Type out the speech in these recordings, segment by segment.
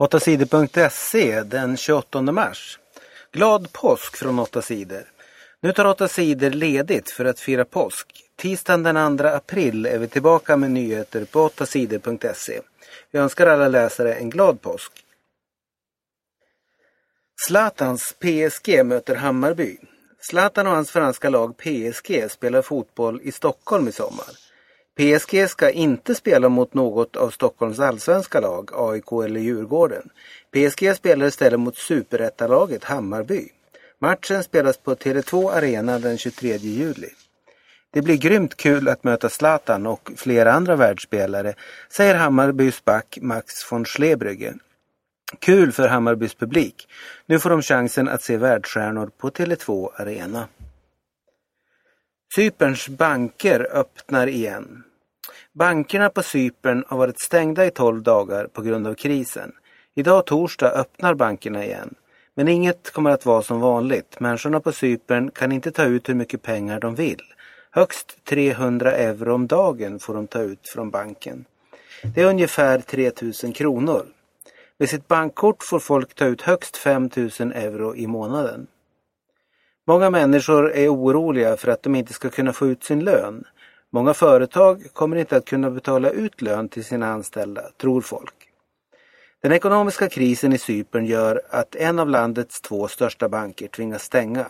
8sidor.se den 28 mars. Glad påsk från 8 sidor. Nu tar 8 sidor ledigt för att fira påsk. Tisdagen den 2 april är vi tillbaka med nyheter på 8sidor.se. Vi önskar alla läsare en glad påsk. Zlatans PSG möter Hammarby. Zlatan och hans franska lag PSG spelar fotboll i Stockholm i sommar. PSG ska inte spela mot något av Stockholms allsvenska lag, AIK eller Djurgården. PSG spelar istället mot superettalaget Hammarby. Matchen spelas på Tele2 Arena den 23 juli. Det blir grymt kul att möta Zlatan och flera andra världsspelare, säger Hammarbys back Max von Schlebrügge. Kul för Hammarbys publik. Nu får de chansen att se världsstjärnor på Tele2 Arena. Cyperns banker öppnar igen. Bankerna på Cypern har varit stängda i 12 dagar på grund av krisen. Idag torsdag öppnar bankerna igen. Men inget kommer att vara som vanligt. Människorna på Cypern kan inte ta ut hur mycket pengar de vill. Högst 300 euro om dagen får de ta ut från banken. Det är ungefär 3000 kronor. Med sitt bankkort får folk ta ut högst 5000 euro i månaden. Många människor är oroliga för att de inte ska kunna få ut sin lön. Många företag kommer inte att kunna betala ut lön till sina anställda, tror folk. Den ekonomiska krisen i Cypern gör att en av landets två största banker tvingas stänga.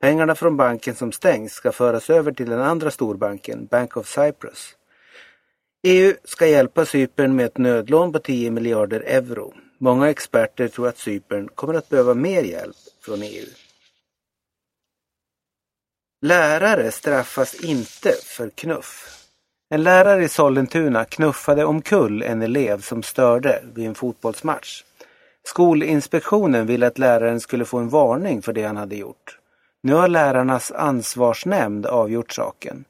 Pengarna från banken som stängs ska föras över till den andra storbanken, Bank of Cyprus. EU ska hjälpa Cypern med ett nödlån på 10 miljarder euro. Många experter tror att Cypern kommer att behöva mer hjälp från EU. Lärare straffas inte för knuff. En lärare i Sollentuna knuffade omkull en elev som störde vid en fotbollsmatch. Skolinspektionen ville att läraren skulle få en varning för det han hade gjort. Nu har lärarnas ansvarsnämnd avgjort saken.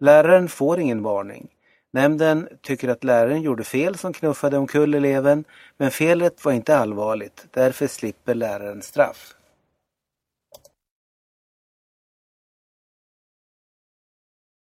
Läraren får ingen varning. Nämnden tycker att läraren gjorde fel som knuffade omkull eleven, men felet var inte allvarligt. Därför slipper läraren straff.